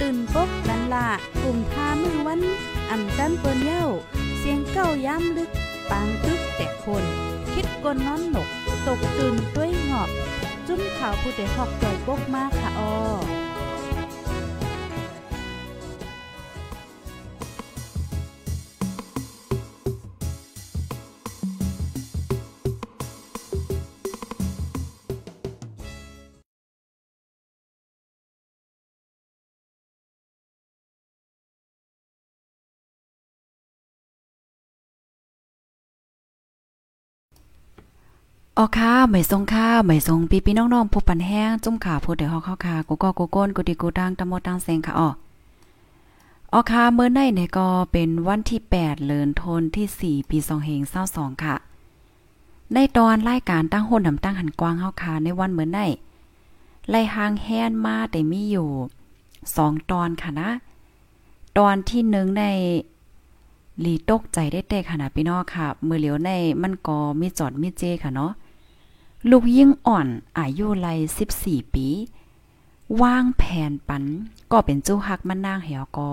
ตื่นปกกันละกลุ่มทามือวันอ่ำจันเปิ้นเย้า เสียงเก้าย้ำลึก ปางตึกแต่คน คิดกนนอนหนก ตกตื่นด้วยหงอบ จุ้มข่าวผู้เดหอกจ่อยปกมากค่ะออ ออค่ะไม่ทรงค่าไม่ทรงปีปีน้องๆผู้ปันแห้งจุ่มขาผู้เดือดฮอกเข้าค่ะกูก็กูก้นกูดีกูดังตะมดตังเซงค่ะออออค่ะเมื่อในเนี่ยก็เป็นวันที่ 8เดือนธันที่ 4 ปี2เฮง22ค่ะ ในตอนรายการตั้งหุ่นนำตั้งหันกว้างเฮาค่ะในวันเมื่อในไล่หางแฮนมาแต่มีอยู่ 2 ตอนค่ะนะ ตอนที่1ในหลีตกใจได้แต่ขนาดพี่น้องค่ะ มือเหลียวในมันก็มีจอดมีเจค่ะเนาะ ลูกยิ่งอ่อนอายุไล14 ปี ว่างแผนปัน ก็เป็นจู้ฮักมันนางเหี่ยวก็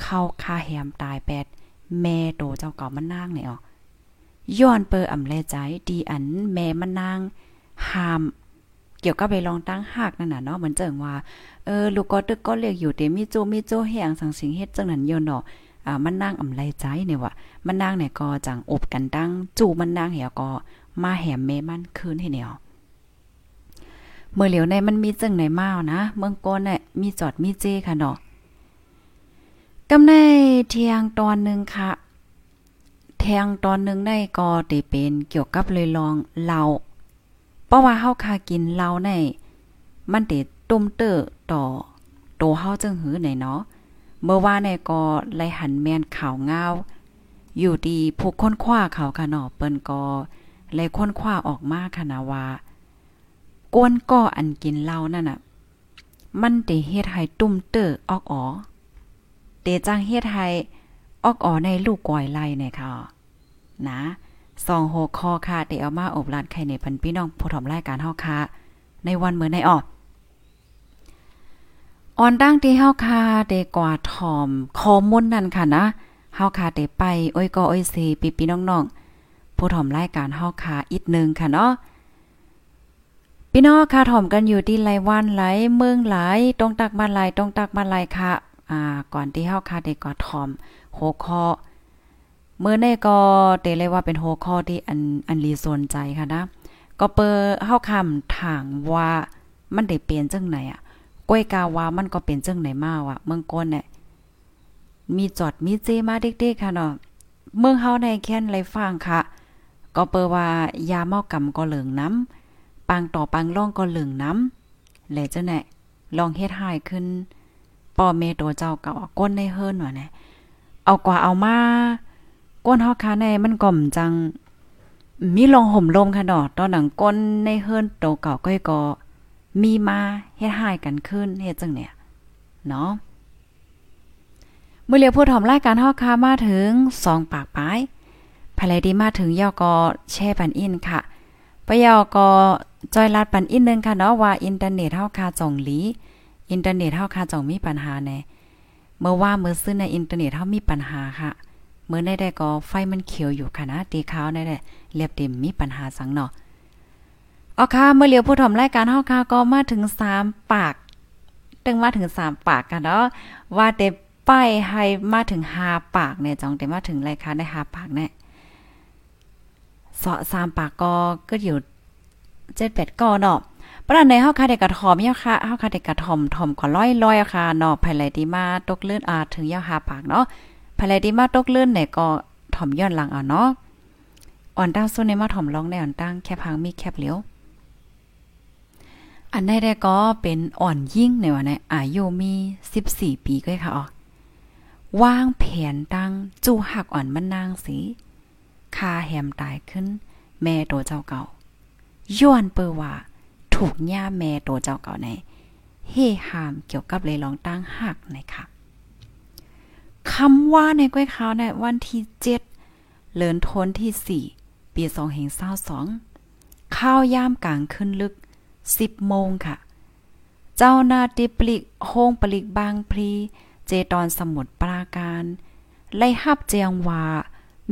เข้าคาแหมตายแปด แม่โตเจ้าเก่ามันนางเนี่ยอ๋อย้อนเปออ่ำแลใจดีอันแม่มันนางหาม เกี่ยวกับไปลองตั้งหักนั่นน่ะเนาะเหมือนเจิงว่าเออลูกก็ตึกก็เรียกอยู่เตมีโจมีโจแหงสังสิงเฮ็ดจังนั้นยอนเนาะอ่ามันนางอำไลใจเนี่ยว่ามันนางเนี่ยก็จังอบกันตั้งจู่มันนางเหี่ยวก็ มาแหมเมมันคืนให้แนวเมื่อเหลียวในมันมีจึงไหนมานะ เมืองก้นเนี่ยมีจอดมีเจค่ะเนาะกำในเทียงตอนหนึ่งค่ะแทงตอนหนึ่งได้ก็ได้เป็นเกี่ยวกับเลยลองเหล้าเพราะว่าเฮาคากินเหล้าในมันติตุ้มเตอต่อโตเฮาจึงหือไหนเนาะเมื่อว่าในก็ไลหันแมนข่าวเงาอยู่ดีผู้ค้นคว้าเขาค่ะเนาะเปิ้นก็ เลยค้นคว้าออกมาค่ะนะว่าก้นก่ออันกินเหล้านั่นน่ะ มันเตเฮ็ดให้ตุ้มเตอออกอ๋อเตจังเฮ็ดให้ออกอ๋อในลูกก้อยไล่เนี่ยค่ะ นะสองหกคอค่ะเตเอามาอบลาดไข่ในพันพี่น้องผู้ถมรายการเฮาค่ะในวันเหมือนในออกออนตั้งที่เฮาคาเดกว่าถอมข้อมูลนั่นค่ะนะเฮาคาเดไปอ้อยก็อ้อยเซปีปีน้องๆ ผู้ถอมรายการเฮาคาอีกนึงค่ะเนาะพี่น้องค่ะถอมกันอยู่ที่ไรวันไหลเมืองไหลตรงตักมาไหลตรงตักมาไหลค่ะอ่าก่อนที่เฮาคาเดกว่าถอมหัวข้อเมื่อในก็เตเลยว่าเป็นหัวข้อที่อันอันรีสนใจค่ะนะ ก็เปิเฮาคำถางว่ามันได้เปลี่ยนจังไหนอะก้อยกาวามันก็เป็นจังไหนมาวะเมืองก้นเนี่ยมีจอดมีเจมาเด็กๆค่ะเนาะเมืองเฮาในแค้นไรฟังค่ะ ก็เปิว่ายาเมากำก็เหลืองน้ำปังต่อปังล่องก็เหลืองน้ำแหละจ้ะแน่ลองเฮ็ดหายขึ้นป่อเมตัวเจ้าเก่าก้นในเฮิรนว่ะเนี่ยเอากว่าเอามาก้นเฮาคาในมันก่อมจัง มีลองห่มลมค่ะเนาะตอนหนังก้นในเฮิรนโตเก่าก้อยก็มีมาเฮ็ดหายกันขึ้นเฮ็ดจังเนี่ยเนาะเมื่อเรียกผู้ถอมรายการเฮาคามาถึง2ปากปลาย ภายดีมาถึงยอก็แช่ปันอินค่ะปยอก็จอยลัดปันอินนึงค่ะเนาะว่าอินเทอร์เน็ตเฮาคาจ่องหลี อินเทอร์เน็ตเฮาคาจ่องมีปัญหาแน่เมื่อว่าเมื่อซื้อในอินเทอร์เน็ตเฮามีปัญหาค่ะ เมื่อได้ได้ก็ไฟมันเขียวอยู่ค่ะนะตีขาวได้ได้เรียบเต็มมีปัญหาสังเนาะเอาค่ะเมื่อเหลียวผู้ถมรายการเฮาค่ะก็มาถึง3ปากตึงมาถึง3ปากกันเนาะว่าแต่ป้ายให้มาถึง5ปากเนี่ยจังแต่มาถึงรายการได้5ปากเนี่ย เสาะ3ปากก็ก็อยู่7 8ก่อเนาะปราในเฮาค่ะได้กระถอมยาค่ะเฮาค่ะได้กระถอมถอมก็ร้อยๆค่ะเนาะภายไหลดีมาตกเลื่อนอาถึงยา5ปากเนาะภายไหลดีมาตกเลื่อนเนี่ยก็ถอมย้อนหลังเอาเนาะอ่อนตั้งซุนในมาถอมร้องในอ่อนตั้งแค่พังมีแคบเหลียว อันได้ได้ก็เป็นอ่อนยิ่งในวันในอายุมี14 ปีก็ค่ะอ๋อวางแผนตั้งจู้หักอ่อนมันนางสิ คาแหมตายขึ้น แม่ตัวเจ้าเก่าย้อนเปอว่า ถูกย่าแม่ตัวเจ้าเก่าในเฮหามเกี่ยวกับเลยลองตั้งหักนะคะคำว่าในก้อยขาวในวันที่เจ็ดเลินทนที่สี่ปีสองเหงเศร้าสองข้าวย่ามกลางขึ้นลึกสิบโมงค่ะ เจ้านาติปลิกโฮงปลิกบางพลี เจตอนสมุดปราการ ไล่ฮับเจียงว่า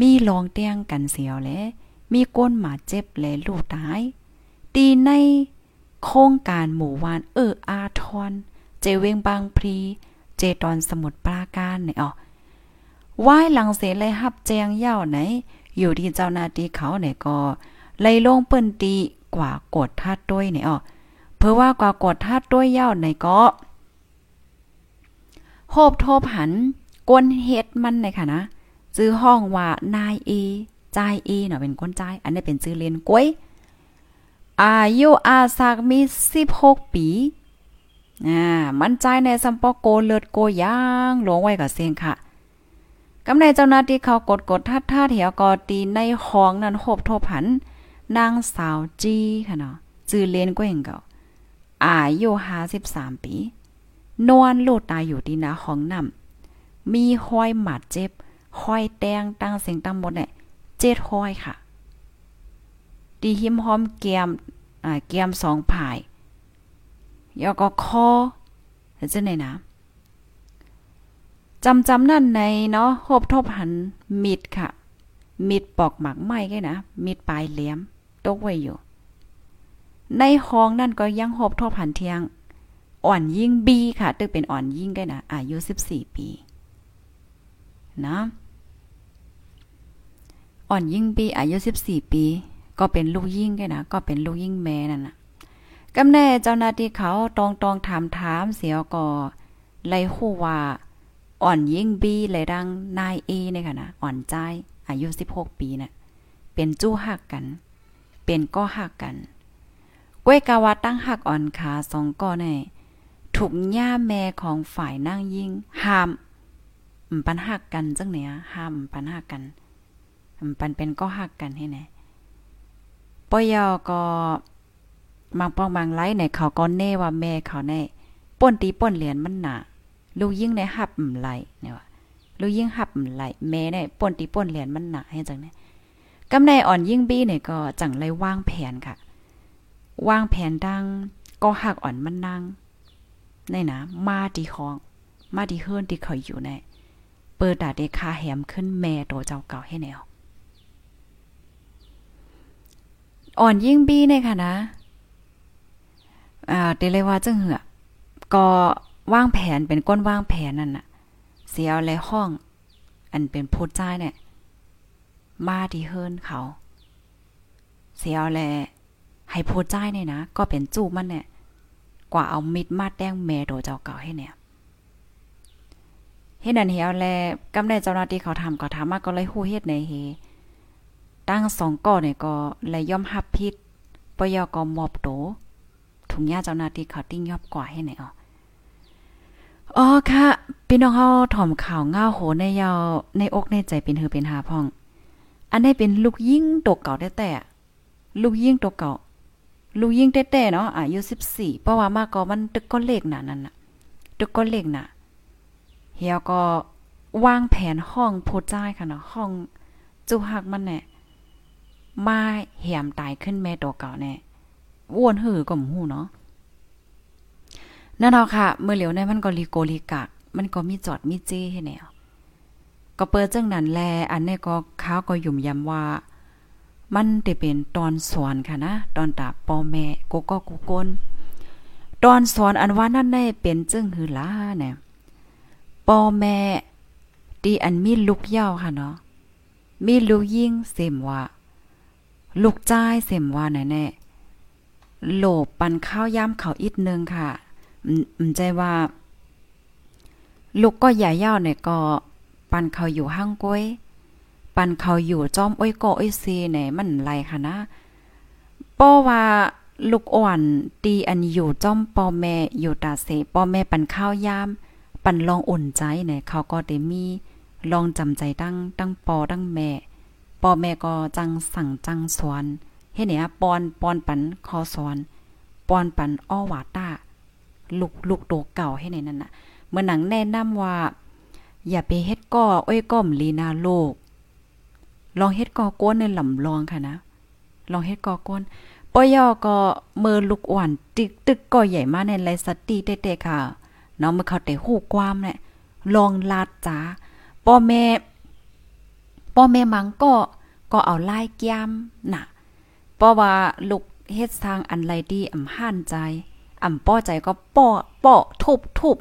มีลองเตียงกันเสียวแลมีก้นหมาเจ็บและลูกตาย ตีในโครงการหมู่วานเอออาทอนเจเวงบางพลีเจตอนสมุดปราการเนี่ยอ๋อว่ายหลังเสเลยฮับแจงเย่าไหน อยู่ที่เจ้านาที่เขาเนี่ยก็ไล่ลงเปิ้นตีกว่ากดทัดด้วยเนี่ยอ๋อเพื่อว่ากว่ากดทัดด้วยเย่าไหนก็โฮบโทบหันกวนเฮ็ดมันในค่ะนะ ซื้อห้องว่านายเอจ่ายเอเนาะเป็นคนจ่ายอันนี้เป็นซื้อเรียนกล้วยอายุอาสักมี16ปีอ่ามันใจในสัมปโกเลิศโกย่างหลวงไว้กับเสียงค่ะกำในเจ้าหน้าที่เขากดกดทัดท่าเถียวกอตีในห้องนั้นโหบโทผัน นางสาวจีค่ะเนาะจือเลียนกว่าเองเก่าอายุ53ปี นอนโลดตายอยู่ที่หน้าห้องน้ำมีห้อยหมัดเจ็บ ห้อยแตงตั้งเสียงตั้งหมดเนี่ยเจ็ดห้อยค่ะ ดีหิมหอมเกียมอ่าเกียมสองผายยอก็คอจังไหนนะจำจำนั่นในเนาะโฮบทบหันมิดค่ะ มิดปอกหมักไม้แค่นะ มิดปลายเหลี่ยมตกไว้อยู่ ในห้องนั่นก็ยังโฮบทบหันเทียง อ่อนยิ่งบีค่ะ ตึกเป็นอ่อนยิ่งได้นะอายุ 14 ปี นะ อ่อนยิ่งปีอายุ14 ปี ก็เป็นลูกยิ่งได้นะก็เป็นลูกยิ่งแม่นั่นน่ะกำแน่เจ้าหน้าที่เขาตองตองถามถามเสียวก็ไล่ฮู้ว่าอ่อนยิ่งบีเลยดังนายเอเนี่ยค่ะนะอ่อนใจอายุ 16 ปีนะ่ะเป็นจู้หักกัน เป็นก็หักกันก้วยกาวาตั้งหักอ่อนขาสองก้อในถูกย่าแม่ของฝ่ายนั่งยิ่งห้ามปันหักกันจังเนี้ยห้ามปันหักกัน ปันเป็นก็หักกันให้แน่ปอยอก็บางปองบางไลในเขาก็เน่ว่าแม่เขาในป่นตีป่นเหรียญมันหนาลูกยิ่งในหับไหลเนี่ยว่าลูกยิ่งหับไหลแม่เน่ป่นตีป่นเหรียญมันหนาให้จังเนี่ยกำในอ่อนยิ่งบี้เนี่ยก็จังไรวางแผนค่ะวางแผนดังก็หักอ่อนมันนั่งในนะมาดีคอง มาดีเฮิรนที่เขาอยู่ในเปิดดาเดคาแหมขึ้นแม่ตัวเจ้าเก่าให้แนว อ่อนยิ่งบี้เนี่ยค่ะนะอ่าเดเลยว่าจังเหือก็วางแผนเป็นก้นวางแผนนั่นน่ะ เสียอะไรห้อง อันเป็นพูดจ้ายเนี่ยมาที่เฮิรนเขา เสียแลให้พูดจ้ายเนี่ยนะก็เป็นจูบมันเนี่ยกว่าเอามิดมาดแต้งแมโดเจ้าเก่าให้เนี่ยเฮ็ดนั่นเหียวแลกำได้เจ้าหน้าที่เขาทำก็ทำมาก็เลยฮู้เฮ็ดในเฮ ตั้งสองก่อเนี่ยก็เลยย่อมหับพิษปยก็มอบโตถุงยาเจ้าหน้าที่เขาติ้งยอบกว่าให้ไหนอ๋ออ๋อค่ะพี่น้องเฮาถ่อมข่าวง่าโหในยาวในอกในใจเป็นเฮอเป็นหาพ่อง อันนี้เป็นลูกยิ่งตกเก่าแต่แต่ลูกยิ่งตกเก่าลูกยิ่งแต่แต่เนาะอายุ14เพราะว่ามากก็มันตึกก็เลขน่ะนั่นน่ะตึกก็เลขน่ะเฮียก็วางแผนห้องโพจ้ายค่ะเนาะห้องจุหักมันแน่ มาแหมตายขึ้นแม่ตัวเก่าแน่ว่วนหือก็หูเนาะนั่นเอาค่ะ เมื่อเหลียวในมันก็ลีโกลีกัก มันก็มีจอดมีเจ้ให้แนวก็เปิดจังนั้นแล อันนี้ก็ข้าวก็ยุ่มยำว่า มันได้เป็นตอนสอนค่ะนะ ตอนตาปอแม่โกก็กูกนตอนสอนอันว่านั่นได้เป็นจึงหือล่าเนี่ยปอแม่ดีอันมีลูกเย้าค่ะเนาะมีลูกยิ่งเสมว่า ลูกจ้ายเสมว่าไหนแน่โหลบปันข้าวย่ำเขาอีกนึงค่ะอืมใจว่า ลูกก็ใหญ่ย่าเนี่ยก็ปันเขาอยู่ห้างก้อยปันเขาอยู่จอมอ้อยก็อ้อยซีเนี่ยมันไรค่ะนะป้อว่าลูกอ่อนตีอันอยู่จอมปอแม่อยู่ตาเสปอแม่ปันข้าวยามปั่นลองอุ่นใจเนี่ยเขาก็ได้มีลองจำใจตั้งตั้งปอตั้งแม่ ปอแม่ก็จังสั่งจังสอนเฮ็ดเนี่ยปอนปอนปันคอสอนปอนปันอ้อวาต้าลูกลูกโตเก่าให้ในนั้นน่ะเมื่อหนังแนะนำว่า อย่าไปเฮ็ดก่ออ้อยก้อมลีนาโลก ลองเฮ็ดก่อก้นในลำลองค่ะนะ ลองเฮ็ดก่อก้นปอยอก็เมื่อลูกอ่อนตึกตึกก่อใหญ่มาในไรสติเตๆค่ะเนาะเมื่อเขาแต่ฮู้ความเนี่ยลองลาดจ๋าพ่อแม่ พ่อแม่มังก็ก็เอาไล่แก้มน่ะเพราะว่าลูกเฮ็ดสร้างอันไรดีอ่ำห่านใจ อ่ำป้อใจก็ป้อป้อทุบทุบ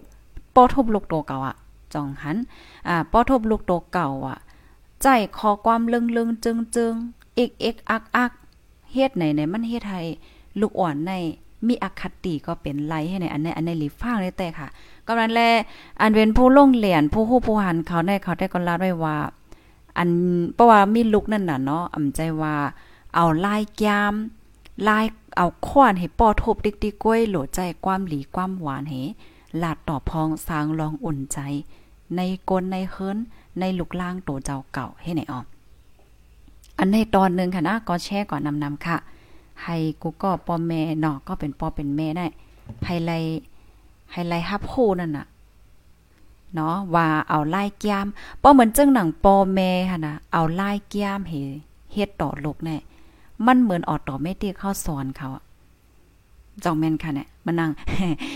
ป้อทุบลูกโตเก่าอะจองหันอ่าป้อทุบลูกโตเก่าอะ ใจคอความเลึงๆจึงๆเอกเอกอักอักเฮ็ดไหนไหนมันเฮ็ดให้ลูกอ่อนในมีอคติก็เป็นไรให้ในอันในอันในหลีฟ้างได้แต่ค่ะกำลังแลอันเป็นผู้ลงเหรียญผู้ฮู้ผู้หันเขาได้เขาได้ก็ลาดไว้ว่า อันเพราะว่ามีลูกนั่นน่ะเนาะอำใจว่าเอาลายแก้มลายเอาค้อนให้ป้อทบติ๊กติ๊กก้วยโหลใจความหลีความหวานให้ลาดต่อพองสางรองอุ่นใจ ในกลในเฮิรนในลูกล่างโตเจ้าเก่าให้ไหนอออันในตอนหนึ่งค่ะนะก็แช่ก่อนนำนำค่ะ ให้กูก็ปอแม่เนาะก็เป็นปอเป็นแม่ได้ไฮไลไฮไลฮับโฮนั่นน่ะ เนาะว่าเอาไล่แก้มป้อเหมือนจังหนังปอแม่ค่ะนะเอาไล่แก้มเฮเฮ็ดต่อลูกแน่มันเหมือนออต่อไม่ตีเข้าสอนเขาจองแม่นค่ะเนี่ยมานั่ง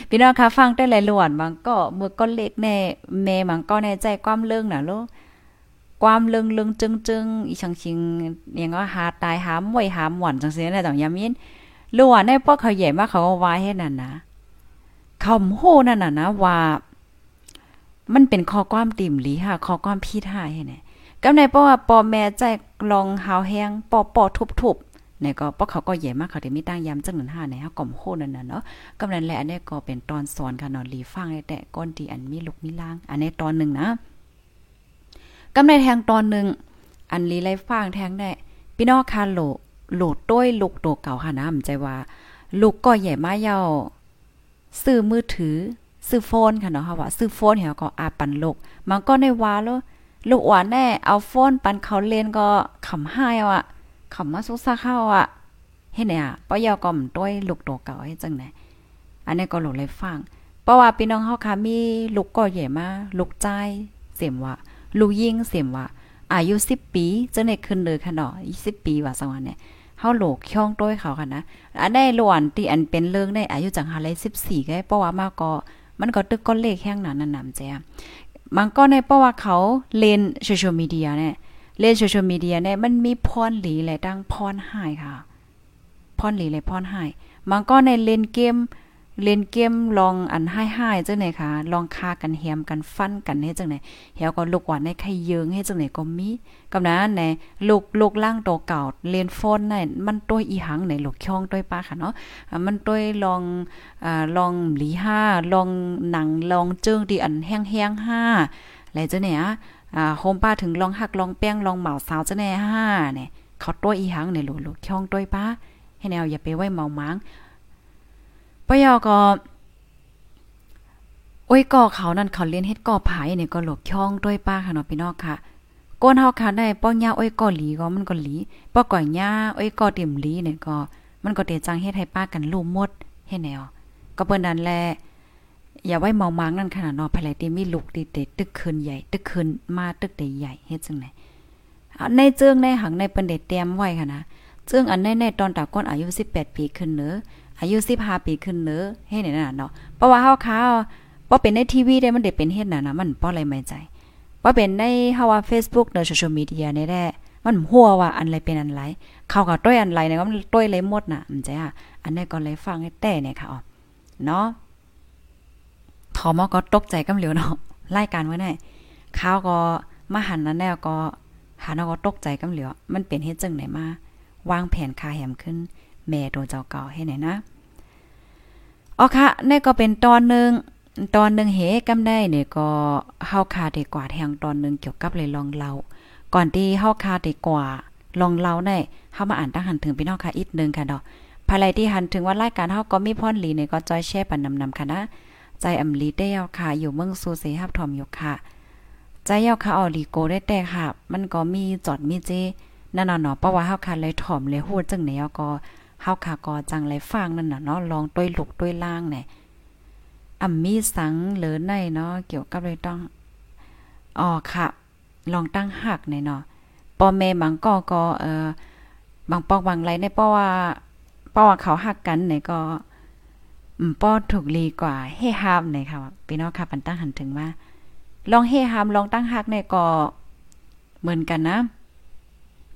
พี่น้องคะฟังได้หลายหลวนบางก็มือก็เล็กแน่แม่บางก็แน่ใจความเรื่องน่ะลูกความเรื่องเรื่องจึงจึงอีชังชิงยังก็หาตายหามวยหามหว่อนจังซี่น่ะต้องยามินล้วนในป้อเขาใหญ่มากเขาก็ว่าให้นั่นนะคำโหนั่นน่ะนะว่า มันเป็นข้อความติ่มหลีค่ะข้อความพิดหายเนี่ยก็ในเพราะว่าปอแม่ใจลองหาวแห้งปอปอทุบๆเนี่ก็เพราะเขาก็ใหญ่มากเขาได้มีตั้งยามจังหนึ่งห้าในเฮาก่อมโหนั่นน่ะเนาะกำนันแหละอันนี้ก็เป็นตอนสอนค่ะเนาะลีฟังแต่ก้นที่อันมีลูกมีล่าง อันนี้ตอนหนึ่งนะกำในแทงตอนหนึ่งอันลีไลฟังแทงได้พี่น้องคาโลโหลดต้วยลูกโตเก่าค่ะนะมใจว่า ลูกก็ใหญ่มาเยาซื้อมือถือ ซื้อโฟนค่ะเนาะค่ะว่าซื้อโฟนเหี่ยก็อาปันลกมันก็ในว่าแล้วลูกหวานแน่เอาโฟนปันเขาเล่นก็ขำห้าอะขำมาซุกซาเข้าอะเฮ็ดเนี่ยป้อยอก็มต้วยลูกโตเก่าให้จังไหนอันนี้ก็หลูเลยฟังเพราะว่าพี่น้องเฮาค่ะมีลูกก็ใหญ่มาลูกใจเสียมว่าลูกยิงเสียมว่าอายุ10ปีจังได๋ขึ้นเลยค่ะเนาะ20ปีว่าสังวันเนี่ยเฮาโหลกช่องต้วยเขาค่ะนะอันได้หลวนที่อันเป็นเรื่องได้อายุจังหาเลย14ก็เพราะว่ามาก็ มันก็ตึกก้อนเลขแห้งหนั้นนำแจมันก็ในเพราะว่าเขาเล่นโซเชียลมีเดียเนี่ยเล่นโซเชียลมีเดียเนี่ยมันมีพรหลีและตั้งพรหายค่ะพรหลีและพรหายมันก็ในเล่นเกม เล่นเกมลองอันห้ให้จังไหนคะลองคากันแฮมกันฟันกันให้จังไหนเฮาก็ลูกหวานในไข่เยิงให้จังไหนก็มีกำนั้นในลูกลูกล่างโตเก่าเล่นโฟนนั่นมันต้วยอีหังในลูกช่องต้วยป้าค่ะเนาะมันต้วยลองอ่าลองหลีห้าลองหนังลองเจิงที่อันแห้งๆห้าอะไรจังไหนอะอ่าโฮมป้าถึงลองหักลองแป้งลองเหมาสาวจังไหนห้าเนี่ยเขาต้วยอีหังในลูกลูกช่องต้วยป้าให้แนวอย่าไปไว้เมามัง ปยอก็โอ้ยก่อเขานั่นเขาเรียนเฮ็ดก่อผายเนี่ยก็หลบช่องด้วยป้าค่ะเนาะพี่น้องค่ะก้นเฮาค่ะได้ป้องยาอ้ยก่อหลีก็มันก็หลีป้อก่อยยาอ้ยก่อเต็มหลีเนี่ยก็ มันก็เตจังเฮ็ดให้ป้ากันลูมหมดเฮ็ดแนวก็เปิ้นนั้นแลอย่าไว้เมามังนั่นขนาดเนาะภายที่มีลูกติเตตึกคืนใหญ่ตึกคืนมาตึกใหญ่เฮ็ดจังได๋ในเจิงในหังในเปิ้นได้เตรียมไว้ค่ะนะเจิงอันในในตอนตาก้นอายุ18ปีขึ้นเนอ อายุ15ปีขึ้นเนอเฮ็ดนั่นน่ะเนาะเพราะว่าเฮาค้าบ่เป็นในทีวีได้มันได้เป็นเฮ็ดน่ะนะมันบ่อะไรไม่ใจบ่เป็นในเฮาว่า Facebook เนอะโซเชียลมีเดียนี่แหละมันหัวว่าอันไรเป็นอันไรเขากับต้วยอันไรเนี่ยมันต้วยเลยหมดน่ะมันจอะอันนี้ก็เลยฟังให้แต่เนี่ยค่ะอ๋อเนาะทอมก็ตกใจกำเหลียวเนาะรายการไว้ได้ข้าวก็มาหันนั้นแน่ก็หานก็ตกใจกำเหลียวมันเป็นเฮ็ดจังไหนมาวางแผนคาแหมขึ้น แม่โดนเจ้าเก่าให้ไหนนะอ๋อค่ะนี่ก็เป็นตอนหนึ่งตอนหนึ่งเหกำได้เนี่ยก็เฮาคาได้กว่าแทงตอนหนึ่งเกี่ยวกับเลยลองเล่าก่อนที่เฮาคาได้กว่าลองเล่าได้เฮามาอ่านตั้งหันถึงพี่น้องค่ะอีกนึงค่ะดอกภายไลที่หันถึงว่ารายการเฮาก็มีพ่อนหลีเนี่ยก็จอยแชร์ปันนำๆค่ะนะใจอำลีได้ยาวค่ะอยู่เมืองซูเซฮับทอมอยู่ค่ะใจยาวค่ะออลีโกได้แต่ค่ะ มันก็มีจอดมีเจนั่นน่ะเนาะเพราะว่าเฮาค่ะเลยถ่อมเลยฮู้จังแนก็ เฮาค่ะก็จังเลยฟังนั่นน่ะเนาะลองต้วยลุกต้วยล่างเนี่ยอ่ำมีสังเหลือในเนาะเกี่ยวกับเลยต้องอ๋อค่ะ ลองตั้งหักในเนาะปอแม่บังก็ก็เอ่อบางปอกบางไรในเพราะว่าเพราะว่าเขาหักกันเนี่ยก็อืมป้อถูกลีกว่าเฮฮามเนี่ยค่ะพี่น้องค่ะปันตั้งหันถึงว่าลองเฮฮามลองตั้งหักเนี่ยก็เหมือนกันนะ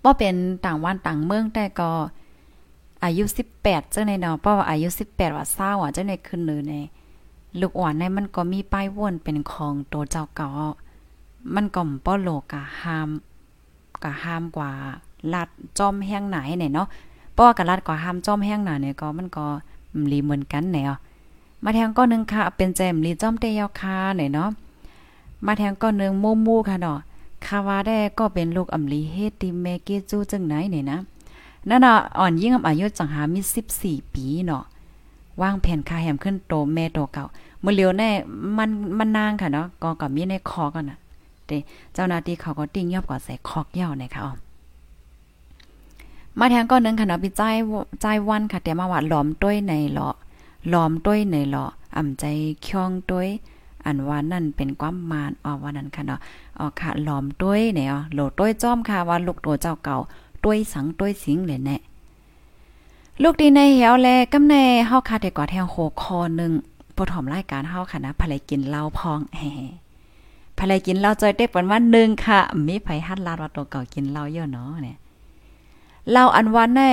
ป้อเป็นต่างวันต่างเมืองแต่ก็ อายุ18เจ้าในเนาะเพราะว่าอายุ18ว่าเศร้าอะเจ้าในขึ้นเลยในลูกอ่อนในมันก็มีป้ายวนเป็นของโตเจ้าเก่ามันก็ป้อโลกะห้ามกะห้ามกว่าลัดจอมแห้งไหนเนี่ยเนาะเพราะว่ากะลัดกว่าห้ามจอมแห้งไหนเนี่ยก็มันก็ลีเหมือนกันเนี่ยมาแทงก้อนนึงค่ะ เป็นแจมลีจอมเตยาวคาเนี่ยเนาะมาแทงก้อนนึงมูมูค่ะเนาะคาวาได้ก็เป็นลูกอำลีเฮติเมเกจูจังไหนเนี่ยนะ นั่นน่ะอ่อนยิ่งอายุจังหามี14 ปีเนาะวางแผนคาแหมขึ้นโตแม่โตเก่าเมื่อเลียวแน่มันมันนางค่ะเนาะก็กับมีในคอกันน่ะเดเจ้าหน้าที่เขาก็ติ้งยอบกว่าใส่คอกยาวนะคะอ๋อมาแทงก็นึงค่ะเนาะพี่ใจใจวันค่ะ แต่มาว่าหลอมต้วยในหลอหลอมต้วยในหลออ่ำใจค่องต้วยอันว่านั่นเป็นความมานอ๋อว่านั้นค่ะเนาะอ๋อค่ะหลอมต้วยเนี่ยอ๋อโหลต้วยจ้อมค่ะว่าลูกตัวเจ้าเก่า ต้วยสังต้วยสิงเลยแน่ลูกดีในเหี่ยวแลกำแน่เฮาค่ะแต่ก่อแทงโคคอนึงผู้ถอมรายการเฮาค่ะนะภรรยกินเหล้าพองแหภรรยกินเหล้าจอยได้ปนว่านึงค่ะ มีไผฮัดลาดว่าตัวเก่ากินเหล้าเยอะเนาะเนี่ยเหล้าอันวันแน่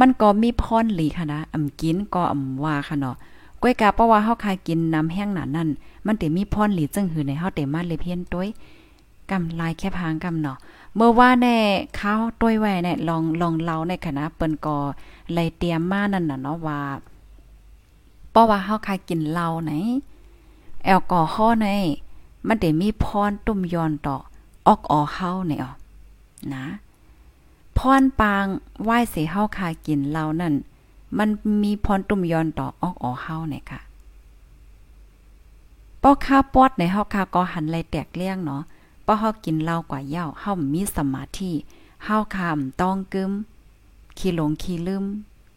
มันก็มีพรหลีค่ะนะอำกินก็อำว่าค่ะเนาะก้อยกาเพราะว่าเฮาคายกินน้ำแห้งหนานั่นมันติมีพรหลีจึงหือในเฮาเต็มาเลยเพี้ยนต้วยกำลายแค่พางกำเนาะ เมื่อว่าแน่ข้าวต้วยไว้เนี่ยลองลองเล่าในคณะเปิ้นก็เลเตรียมมานั่นน่ะเนาะว่าเพราะว่าเฮาคายกินเหล้าไหน แอลกอฮอล์ในมันได้มีพรตุ่มยอนต่อออกออเฮาเนี่ยอ๋อนะพรปางไหว้เสเฮาคายกินเหล้านั่น มันมีพรตุ่มยอนต่อออกออเฮาเนี่ยค่ะปอข้าปอดในเฮาคาก็หันไหลแตกเลี้ยงเนาะ เพราะเฮากินเหล้ากว่าเหย้าเฮามีสมาธิเฮาคามต้องกึมขี้หลงขี้ลืม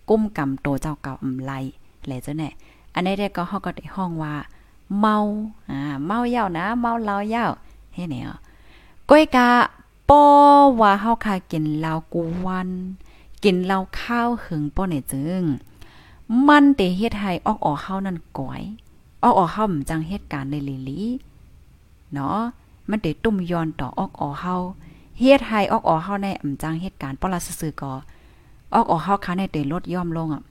กุ้มกำโตเจ้าเก่าอำไลแหละเจ้าแน่อันนี้ได้ก็เฮาก็ได้ห้องว่า เมาอ่าเมาเหย้านะ เมาเหล้าเหย้าเฮ็ดแนวก้อยกะป้อว่าเฮาคากินเหล้ากูวันกินเหล้าข้าวหึงป้อเนี่ยจึงมันเตเฮ็ดให้ออกออกเฮานั่นก่อยออกออกเฮาจังเหตุการณ์ในลิลีเนาะ มันได้ตุ่มย้อนต่อออกออเฮาเฮ็ดให้ออกออเฮาในอำจังเหตุการณ์ปลาซื่อๆก็ออกออเฮาคาในได้ลดย่อมลงอะ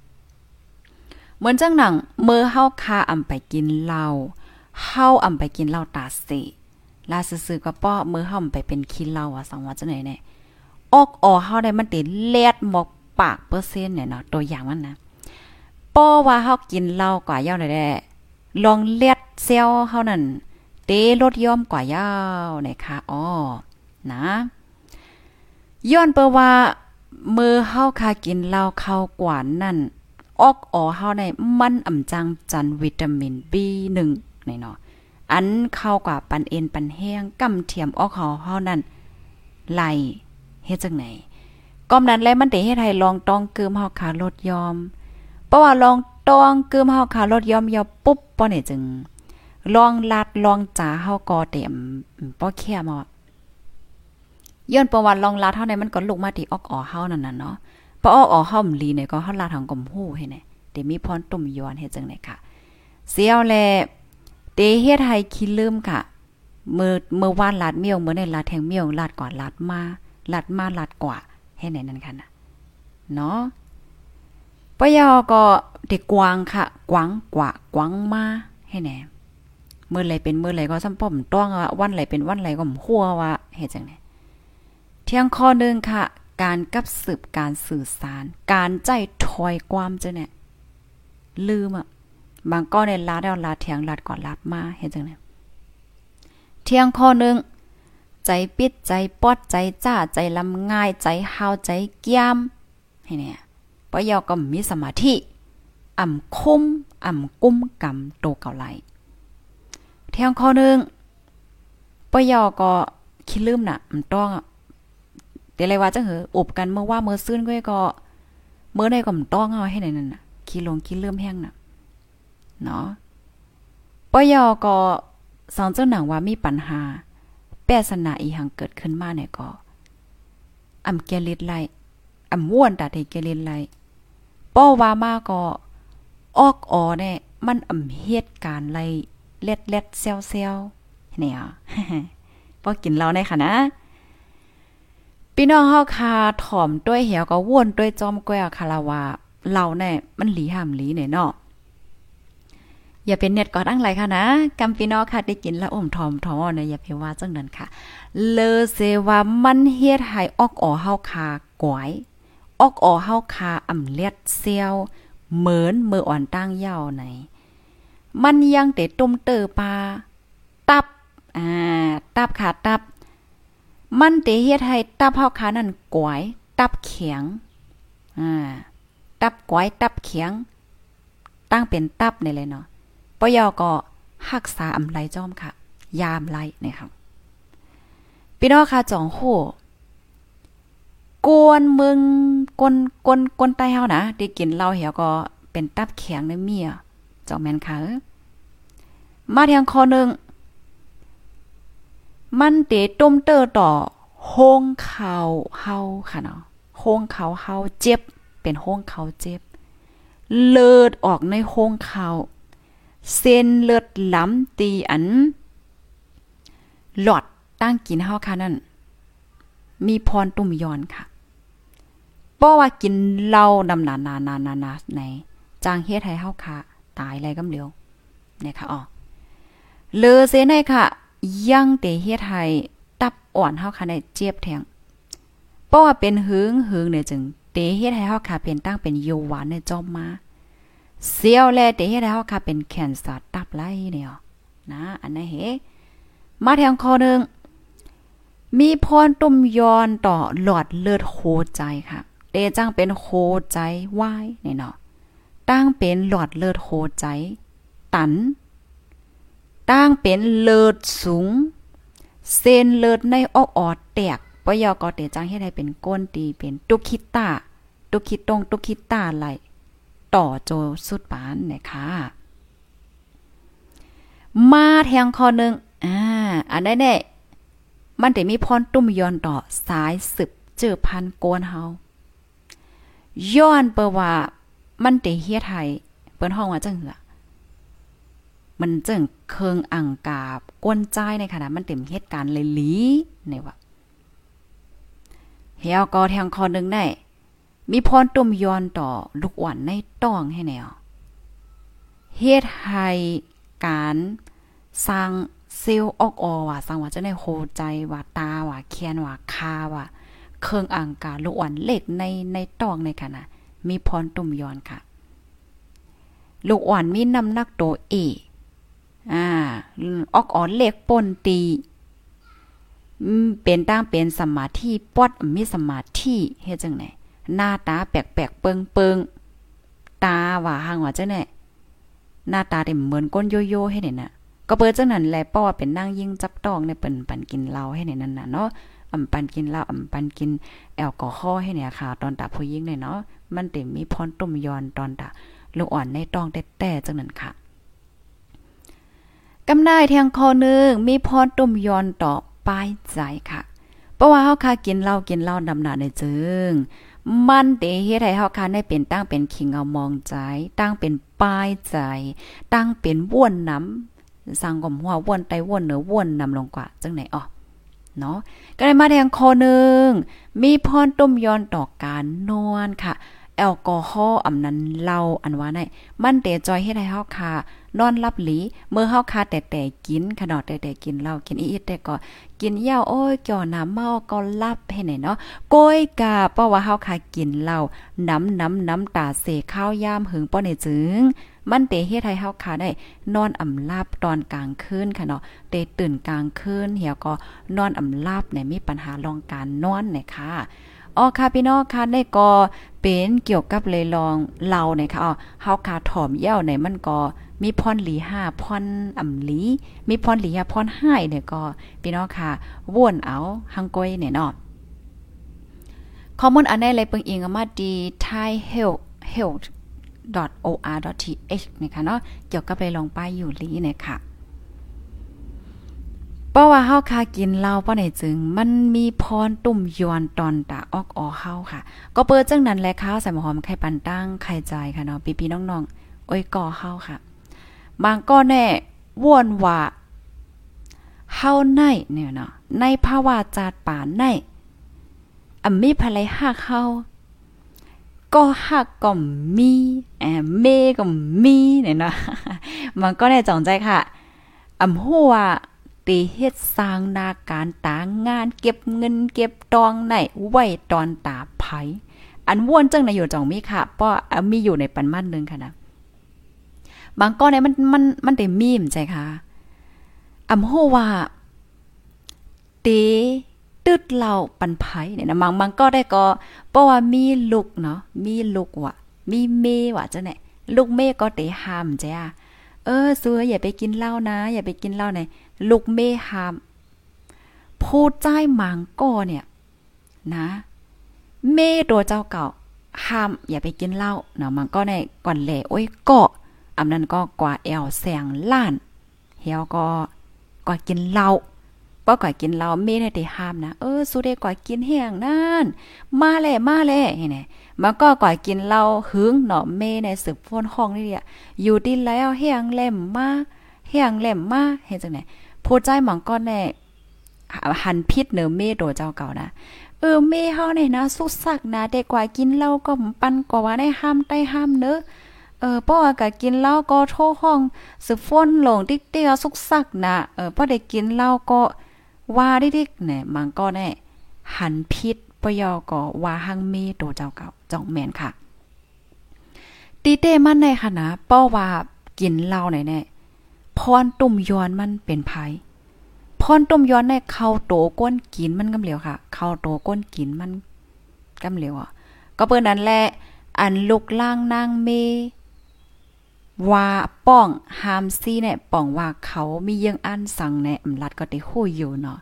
เหมือนจังหนังเมื่อเฮาคาอำไปกินเหล้าเฮาอำไปกินเหล้าตาสิลาซื่อๆก็ป้อเมื่อเฮาไปเป็นขี้เหล้าอะสังว่าจังไหนแน่ออกออเฮาได้มันเติเลียดหมอกปากเปอร์เซ็นต์เนี่ยเนาะตัวอย่างมันนะป้อว่าเฮากินเหล้ากว่าย่อได้ลองเลียดเซลเฮานั่น เตลดย่อมกว่ายาวนะคะอ๋อนะย้อนเปว่ามือเฮาคากินเหล้าเข้ากว่านั่นออกอ๋อเฮาในมันอ่ำจังจันวิตามิน B1 นี่เนาะอันเข้ากว่าปันเอ็นปันแห้งกำเทียมออกเฮาเฮานั่นไหลเฮ็ดจังไหนก้อมนั้นแลมันได้เฮ็ดให้ลองต้องเกิมเฮาขาลดยอมเพราะว่าลองต้องเกิมเฮาขาลดยอมยอปุ๊บป้อนี่จึง ลองลัดลองจ๋าเฮาก็เต็มป้อแค่มาย้อนประวัติลองลัดเท่าใดมันก็ลุกมาที่ออกอ๋อเฮานั่นน่ะเนาะพอออกอ๋อเฮาลีเนี่ยก็เฮาลาดทางกลมฮู้ให้แน่เดมีพรตุ่มย้อนเฮ็ดจังได๋ค่ะ เสียวแลเตเฮ็ดให้คิดลืมค่ะ เมื่อเมื่อวานลาดเมียวเมื่อในลาดแทงเมียวลาดกว่าลาดมาลาดมาลาดกว่าให้ไหนนั่นค่ะนะเนาะปยอก็เด็กกวางค่ะ กวางกว่ากวางมาให้แหน่ มื่อไหลเป็นมื่อไหลก็ซ้ำป้อมต้องว่าวันไหลเป็นวันไหลก็หัวว่าเฮ็ดจังได๋เที่ยงข้อหนึ่งค่ะ การกับสืบการสื่อสาร การใจถอยความจังเนี่ยลืมอะบางก้อนในลาแล้วลาเทียงลาดก่อนลาดมาเฮ็ดจังได๋เที่ยงข้อหนึ่งใจปิดใจปอดใจจ้าใจลำง่ายใจหาวใจเกียมให้เนี่ยปยอก็มีสมาธิอ่ำคุ้มอ่ำกุ้มกำโตเก่าไหล เที่ยงข้อนึงปยอก็คิดลืมน่ะมันต้องเดี๋ยวเลยว่าจังเหออบกันเมื่อว่าเมื่อซื่นก็ก็เมื่อใดก็มันต้องเอาให้ไหนนั่นน่ะคิดลงคิดลืมแห้งน่ะเนาะปยอก็สองเจ้าหนังว่ามีปัญหา แปรสนาอีหังเกิดขึ้นมาเนี่ยก็อำเกลิดไลอำว่วนตาเทเกลิดไลป้อว่ามาก็ออกออเนี่ยมันอำเหตุการณ์ไร เล็ดเล็ดเซลเซลเนี่ยพอกินเราในค่ะนะ พี่น้องเฮาคาถ่อมด้วยเหี่ยวก็ว่นด้วยจอมก้อยคาราวาเราเนี่ยมันหลีห้ามหลีเนี่ยเนาะอย่าเป็นเน็ตกอดอั้งไรค่ะนะกำพี่น้องค่ะได้กินแล้วอมทอมทอมเนี่ยอย่าไปว่าจังนั้นค่ะ เลเซว่ามันเฮ็ดให้ออกออเฮาคากวยออกออเฮาคาอ่ำเล็ดเซียวเหมือนมืออ่อนตั้งยาวไหน มันยังเตะตุ่มเตอปลาตับ อ่า ตับขาตับ มันเตะเฮ็ดให้ตับเฮาคานั่นกวย ตับแข็งอ่า ตับกวยตับแข็งตั้งเป็นตับนี่เลยเนาะปยอก็รักษาอำไลจอมค่ะ ยามไลนี่ยค่ะพี่น้องค่ะจ่องโหกวนมึงกวนกวนกวนไตเฮานะได้กินเหล้าเหี่ยวก็เป็นตับแข็งในเมีย จ่องแมนค่ะมาทางคอหนึ่งมันเตต้มเตอต่อโฮงเขาเฮาค่ะเนาะโฮงเขาเฮาเจ็บ เป็นโฮงเขาเจ็บ เลือดออกในโฮงเขาเส้นเลือดล้ำตีอัน หลอดตั้งกินเฮาค่ะนั่น มีพรตุ่มยอนค่ะเพราะว่ากินเหล้านำนานานานานาในจางเฮ็ดให้เฮาค่ะ ตายไรกำเหลียวเนี่ยค่ะอ๋อเลอเซนให้ค่ะ ยังเตเฮ็ดให้ตับอ่อนเฮาค่ะได้เจ็บแทงเพราะว่าเป็นหึงหึงเนี่ยจึงเตเฮ็ดให้เฮาค่ะเป็นตั้งเป็นโยหวานในจอมมาเสียวแลเตเฮ็ดให้เฮาค่ะเป็นแคนเซอร์ตับไหลเนี่ยนะ อันนั้นเฮมาแทงคอนึงมีพรตุ่มยอนต่อหลอดเลือดโคใจค่ะเตจังเป็นโคใจวายเนี่ยเนาะ ตั้งเป็นหลอดเลือดโคใจ ตัน ตั้งเป็นเลือดสูง เส้นเลือดในออกออดแตกปยอกอเตจังเฮ็ดให้เป็นก้นตีเป็นตุคิตาตุคิตรงตุคิตาไหลต่อโจสุดปานนี่ยค่ะมาแทงคอนึงอ่าอันได้แน่มันได้มีพรตุ้มย้อนต่อสายสืบเจอพันโกนเฮาย้อนเปว่า มันได้เฮ็ดให้เปิ้นห้องว่าจังหือมันจึงเคิงอังกาบกวนใจในขณะมันเต็มเหตุการณ์เลยลีในว่าเฮียก็แทงคอนึงได้มีพรตุ่มย้อนต่อลูกอ่อนในต้องให้แนวเฮ็ดให้การสร้างเซลออกอว่าสังว่าจะได้โหใจว่าตาว่าแคนว่าคาว่าเครื่องอ่างกาลูกอ่อนเล็กในในตองในค่ะนะ มีพรตุ่มย้อนค่ะ ลูกอ่อนมีน้ำหนักโตเออ่าออกอ่อนเล็กป่นตีเป็นตั้งเป็นสมาธิปอดมีสมาธิเฮ็ดจังไหนหน้าตาแปลกๆเปิงๆตาว่าห่างว่าจังไหนหน้าตาเต็มเหมือนก้นโยโย่ให้เนี่ยน่ะก็เปิดจังนั้นแหละเพราะว่าเป็นนั่งยิ่งจับต้องในเปิ้นปันกินเหล้าให้ในนั้นน่ะเนาะอำปันกินเหล้าอำปันกินแอลกอฮอล์ให้เนี่ยค่ะ ตอนตาผู้หญิงเนี่ยเนาะ มันเต็มมีพรตุ่มยอนตอนตาลูกอ่อนในตองแต่ๆจังนั้นค่ะกำได้แทงคอนึงมีพรตุ่มยอนต่อป้ายใจค่ะ เพราะว่าเฮาค่ะกินเหล้ากินเหล้าดำหนาในจึง มันเตเฮ็ดให้เฮาค่ะได้เป็นตั้งเป็นขิงเอามองใจ ตั้งเป็นป้ายใจ ตั้งเป็นว่วนน้ำสั่งกลมหัวว่วนไตว่วนเหนือว่วนนำลงกว่าจังไหนอ๋อเนาะก็ได้มาแทงคอหนึ่งมีพรต้มย้อนต่อการนอนค่ะ แอลกอฮอล์อำนั้นเล่าอันว่าไดมันเตจอยเฮ็ดให้เฮาค่ะนอนรับหลีเมื่อเฮาคาแต่แต่กินขนาดแต่แต่กินเหล้ากินอีแต่ก็กินเหยาวโอ้ยจ่อน้ำเมาก็รับให้ไหนเนาะก้อยกาเพราะว่าเฮาคากินเหล้าน้ำน้ำน้ำตาเสข้าวยามหึงป้อในจึงมันเตเฮ็ดให้เฮาคาได้ นอนอ่ำลาบตอนกลางคืนค่ะเนาะเตตื่นกลางคืนเหี่ยวก็นอนอ่ำลาบเนี่ยมีปัญหารองการนอนเนี่ยค่ะ อ๋อค่ะพี่น้องค่ะในก็เป็นเกี่ยวกับเลยลองเราเนี่ยค่ะอ๋อเฮาคาถ่อมเย้าในมันก็มีพรหลีห้าพรอ่ำหลี มีพรหลีห้าพรห้าเนี่ยก็พี่น้องค่ะว่นเอาหังก้อยเนี่ยเนาะข้อมูลอันนี้เลยเปิงอิงมาดี thai health health or.th นะคะเนาะเกี่ยวกับเลยลองป้ายอยู่ลีเนี่ยค่ะ เพราะว่าเฮาคากินเหล้าป้อไหนจึง มันมีพรตุ่มยวนตอนตาออกออเฮาค่ะ ก็เปิดจังนั้นแหละค่ะใส่หอมไข่ปันตั้งไข่ใจค่ะเนาะพี่ๆน้องๆโอ้ยก่อเฮาค่ะ บางก็แน่ว่นว่าเฮาในเนี่ยเนาะในภาวะจาดป่าในอ่ำมีภายหักเฮาก็หักก็มีแอมเมก็มีเนี่ยเนาะมันก็ได้จองใจค่ะอ่ำหัว ตีเฮ็ดสร้างนาการตางาน เก็บเงินเก็บตองไหนไว้ตอนตาไผอันว่นจังในอยู่จองมีค่ะเพราะมีอยู่ในปันมันนึงค่ะนะบางก้อนเนี่ยมันมันมันได้มีมใจค่ะอำโหว่าเตตึดเราปันไผเนี่ยนะบางบางก็ได้ก็เพราะว่ามีลูกเนาะมีลูกว่ะ มีเมว่ะจ้ะเนี่ยลูกเมก็เตห้ามจ้ะเออซัวอย่าไปกินเหล้านะ อย่าไปกินเหล้าใน ลูกเมหามพูดใจหมังก็เนี่ย นะ เมตัวเจ้าเก่า ห้ามอย่าไปกินเหล้าเนาะมันก็ในก่อนแหล่โอ้ยก็อำนั้นก็กว่าแอวแสงล้านเฮียวก็กว่ากินเหล้าป้อกว่ากินเหล้าเมได้ได้ห้ามนะ เออสุเดกว่ากินแห้งนั่นมาแลมาแลเห็นไหมมันก็กว่ากินเหล้าหึงเนาะเมในสืบฟ้นห้องนี่เนี่ยอยู่ดีแล้วแห้งเล่มมาแห้งเล่มมาเห็นจังไหน ผู้ใจหมองก้อนแน่หันพิษเนือเมโดเจ้าเก่านะเออเมเฮาเนี่ยนะสุสักนะเด็กกว่ากินเหล้าก็ปันกว่าได้ห้ามได้ห้ามเนอะเออป้อก็กินเหล้าก็โทห้องสึฝนลงติ๊กเตียสุกสักนะเออป้อได้กินเหล้าก็ว่าดิกเนี่ยมันก็แน่หันพิษปยอก็ว่าหังเมโตเจ้าเก่าจ่องแมนค่ะตีเต้มันในค่ะนะป้อว่ากินเหล้าไหนแน่ พรตุ่มย้อนมันเป็นภัยพรตุ่มย้อนในเข้าโตก้นกินมันกำเหลียวค่ะเข้าโตก้นกินมันกำเหลียวอะก็เปิ้นนั้นแหละอันลุกล่างนางเมว่าป้องหามซี่เนี่ยป้องว่าเขามียังอันสั่งในอำลัดก็ได้ฮู้อยู่เนาะ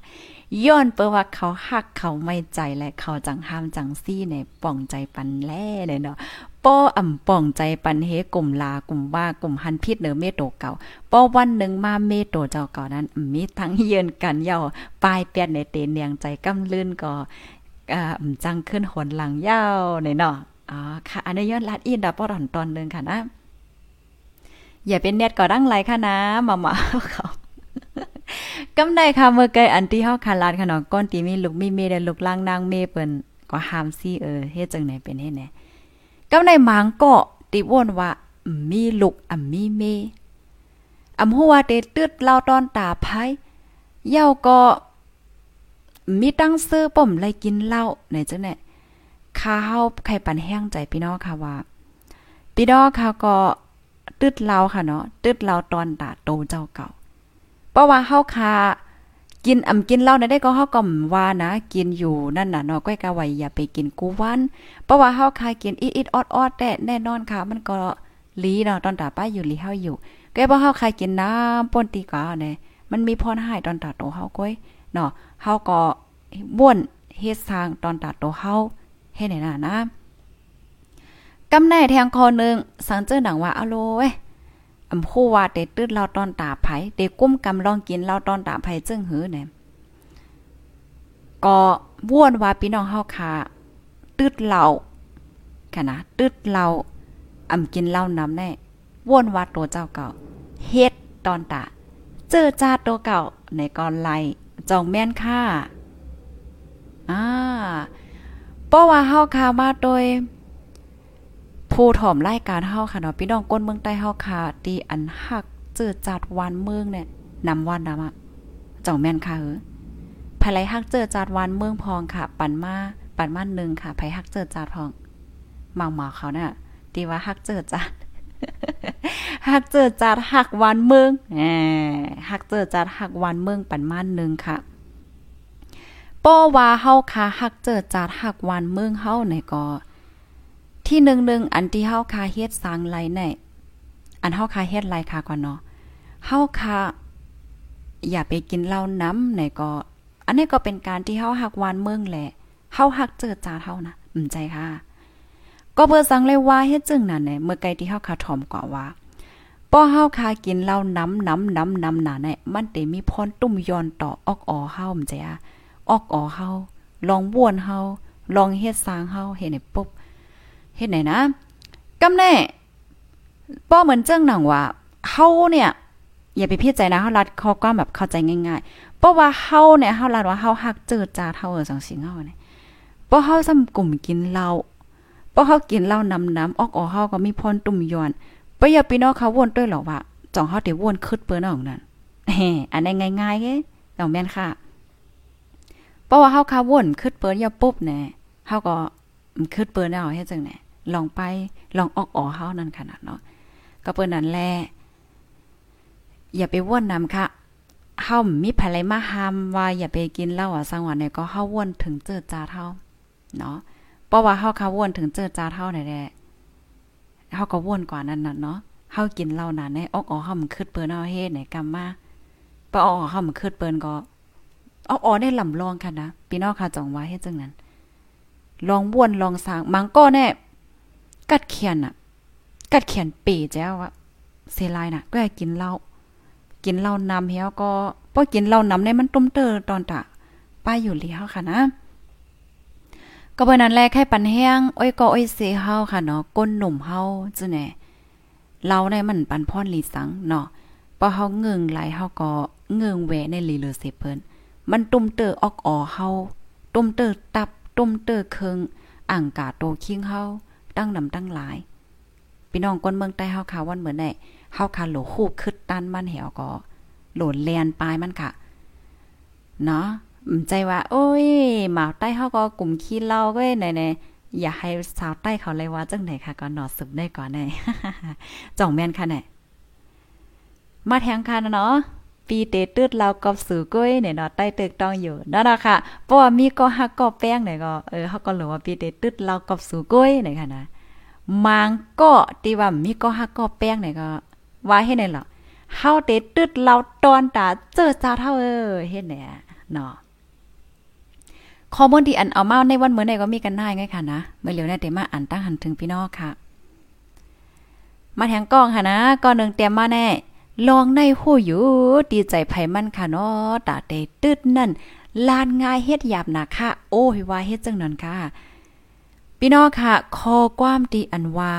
ย้อนเปิว่าเขาหักเขาไม่ใจและเขาจังห้ามจังซี่ในป้องใจปันแล่เลยเนาะ ป้ออ่ำป้องใจปันเฮกลุ่มลากลุ่มว่ากลุ่มหันพิษเนอเมโตเก่าป้อวันหนึ่งมาเมโตเจ้าเก่านั้นมีทั้งเยือนกันเย่าปลายเปียนในเตนเนียงใจกำลื่นก็อ่าจังขึ้นหนหลังยาวในเนาะอ๋อค่ะ อันนี้ย้อนลัดอินดาป้อตอนตอนนึงค่ะนะ อย่าเป็นเน็ตก็ดังไรค่ะนะมามาเขากำได้ค่ะเมื่อไกลอันที่เฮาคาลาดค่ะเนาะก้อนตีมีลูกมีเมได้ลูกล่างนางเมเปิ้นก็หามซี่เออเฮ็ดจังไหนเป็นเฮ็ดแหน กำได้หมางก็ติว่นว่ามีลูกอ่ำมีเมอำหัวเตตึดเล่าตอนตาไผเย้าก็มีตั้งซื้อป่มไลกินเหล้าไหนจังไหนข้าเฮาไข่ปันแห้งใจพี่น้องค่ะว่าพี่น้องค่ะก็ตึดเราค่ะเนาะตึดเราตอนตาโตเจ้าเก่า เพราะว่าเฮาคา กินอ่ำกินเหล้าได้ก็เฮาก็ว่านะ กินอยู่นั่นน่ะเนาะก้อยกะไว้อย่าไปกินกูวัน เพราะว่าเฮาคายกินอิดๆออดๆแต่แน่นอนค่ะ มันก็ลีเนาะตอนตาป้าอยู่ลีเฮาอยู่ก็บ่เฮาคายกินน้ำป่นตีกาเนี่ยมันมีพรหายตอนตาโตเฮาก้อยเนาะเฮาก็บ่วนเฮ็ดสร้างตอนตาโตเฮาเฮ็ดไหนน่ะนะกำแน่แทงคอนึงสังเจอหนังว่าอโลเว้ อำคู่ว่าเตตื้นเราตอนตาไผเตกุ้มกำลองกินเราตอนตาไผจึงหือเนี่ยก็ว่วนว่าพี่น้องเฮาค่ะตืดเหล่าค่ะนะตืดเหล่าอำกินเหล้านำแน่ว่วนว่าตัวเจ้าเก่าเฮ็ดตอนตาเจอจ้าตัวเก่าในกอนไลจองแม่นค่ะอ่าเพราะว่าเฮาค่ะมาโดย ผู้ถ่อมรายการเฮาค่ะเนาะพี่น้องก้นเมืองใต้เฮาค่ะที่อันฮักเจอจัดวันเมืองเนี่ยนำวันนำอะจ่องแม่นค่ะเออภายไลฮักเจอจัดวันเมืองพองค่ะ ปันมาปันมาหนึ่งค่ะไผฮักเจอจัดพองเมาเมาเขาเนี่ยตีว่าฮักเจอจัดฮักเจอจัดฮักวันเมืองแหมฮักเจอจัดฮักวันเมืองปันมาหนึ่งค่ะป้อว่าเฮาคาฮักเจอจาดฮักวานเมืองเฮาในก็ ที่หนึ่งๆอันที่เฮาคาเฮ็ดสร้างไหลในอันเฮาคาเฮ็ดไหลคาก่อนเนาะเฮาคาอย่าไปกินเหล้าน้ำในก็ อันนี้ก็เป็นการที่เฮาฮักวานเมืองแหละเฮาฮักเจอจาเฮานะอืมใจค่ะ ก็เบอร์สังเลยว่าเฮ็ดจึงนั่นแหละเมื่อไกลที่เฮาคาถ่อมกว่าว่าป้อเฮาคากินเหล้าน้ำน้ำน้ำน้ำหนาเนี่ยมันเตมีพรตุ้มย้อนต่อออกอ๋อเฮาอืมใจอะออกอ๋อเฮาลองบ้วนเฮาลองเฮ็ดสร้างเฮาเฮ็ดให้ปุ๊บ เฮ็ดไหนนะกำแน่ป้อเหมือนเจ้งหนังว่าเฮาเนี่ย อย่าไปพิจารณาเฮารัดเขาก็แบบเข้าใจง่ายๆเพราะว่าเฮาเนี่ยเฮารัดว่าเฮาฮักเจอจาเฮาเออจังสิงเฮาเนี่ยเพราะเฮาซ้ำกลุ่มกินเหล้าเพราะเฮากินเหล้านำน้ำออกอ๋อเฮาก็มีพรตุ่มย้อนปอย่าพี่น้องเขาวนด้วยหรอว่าจ่องเฮาเดี๋ยววนคึดเปิ้นเอานั่นแหอันนั้นง่ายๆเด้ต้องแม่นค่ะเพราะว่าเฮาคาวนคึดเปิ้นอย่าปุ๊บแน่เฮาก็ คึดเปิ้นเอาเฮ็ดจังไหนลองไปลองออกอ๋อเฮานั่นขนาดเนาะก็เปิ้นนั่นแหละอย่าไปว่นนำค่ะเฮามีไผไลมาห้ามว่าอย่าไปกินเหล้าอะสังวันเนี่ยก็เฮาว่นถึงเจอจาเฮาเนาะเพราะว่าเฮาคาว่นถึงเจอจาเฮาได้แหละเฮาก็ว่นกว่านั้นน่ะเนาะเฮากินเหล้าน่ะในออกอ๋อเฮามันคิดเปิ้นเอาเฮ็ดไหนกำมมาปอออกเฮามันคิดเปิ้นก็ออกอ๋อได้ลำลองค่ะนะพี่น้องค่ะจองว่าเฮ็ดจังนั้น ลองว่นลองสร้างมังก็แน่กัดเขียนน่ะ กัดเขียนปีแจ้วว่าเซลายน่ะ ก็อยากกินเหล้ากินเหล้านำเฮียก็พอกินเหล้านำในมันตุ้มเตอตอนตะป้าอยู่เลี้ยวค่ะนะก็เบิ่นั้นแลแค่ปันแห้งอ้อยก็อ้อยเสเฮาค่ะเนาะก้นหนุ่มเฮาจื้อแน่เราในมันปันพรลีสังเนาะพอเฮาเงืองไหลเฮาก็เงืองแหวในลีเลอเสเพิ่นมันตุ้มเตอออกออเฮาตุ้มเตอตับ ตุ้มเตอเคิงอ่างกาโตคิงเฮาตั้งนำตั้งหลายพี่น้องคนเมืองใต้เฮาค่ะวันเหมือนได้เฮาค่ะโหลคูบคึดตันมันเหวก็โหลนแลนปลายมันค่ะเนาะใจว่า โอ้ยหมาใต้เฮาก็กลุ่มขี้เล้าก็ไหนๆอย่าให้สาวใต้เขาเลยว่าจังไหนค่ะก็นอสืบได้ก่อนแน่จ่องแม่นค่ะแน่มาแทงค่ะเนาะ ปีเตตืดเรากับสือก้อยเนี่ยเนาะใต้ตึกต้องอยู่นั่นน่ะค่ะเพราะว่ามีก็ฮักก็แป้งเนี่ยก็เออเฮาก็รู้ว่าปีเตตืดเรากับสือก้อยเนี่ยค่ะนะมังก็ที่ว่ามีก็ฮักก็แป้งเนี่ยก็ว่าให้ไหนหรอเฮาเตตึดเราตอนตาเจอจ้าเท่าเออเฮ็ดเนี่ยเนาะข้อมูลที่อันเอามาในวันเหมือนในก็มีกันได้ไงค่ะนะเมื่อเหลียวในเตมาอ่านตั้งหันถึงพี่น้องค่ะ มาแทงกล้องค่ะนะก่อนหนึ่งเตรียมมาแน่ ลองในหูอยู่ดีใจไผมันค่ะเนาะตาเตตึดนั่นลานง่ายเฮ็ดหยาบหนักค่ะ โอ้ยว่าเฮ็ดจังนั้นค่ะ พี่น้องค่ะ คอความดีอันว่า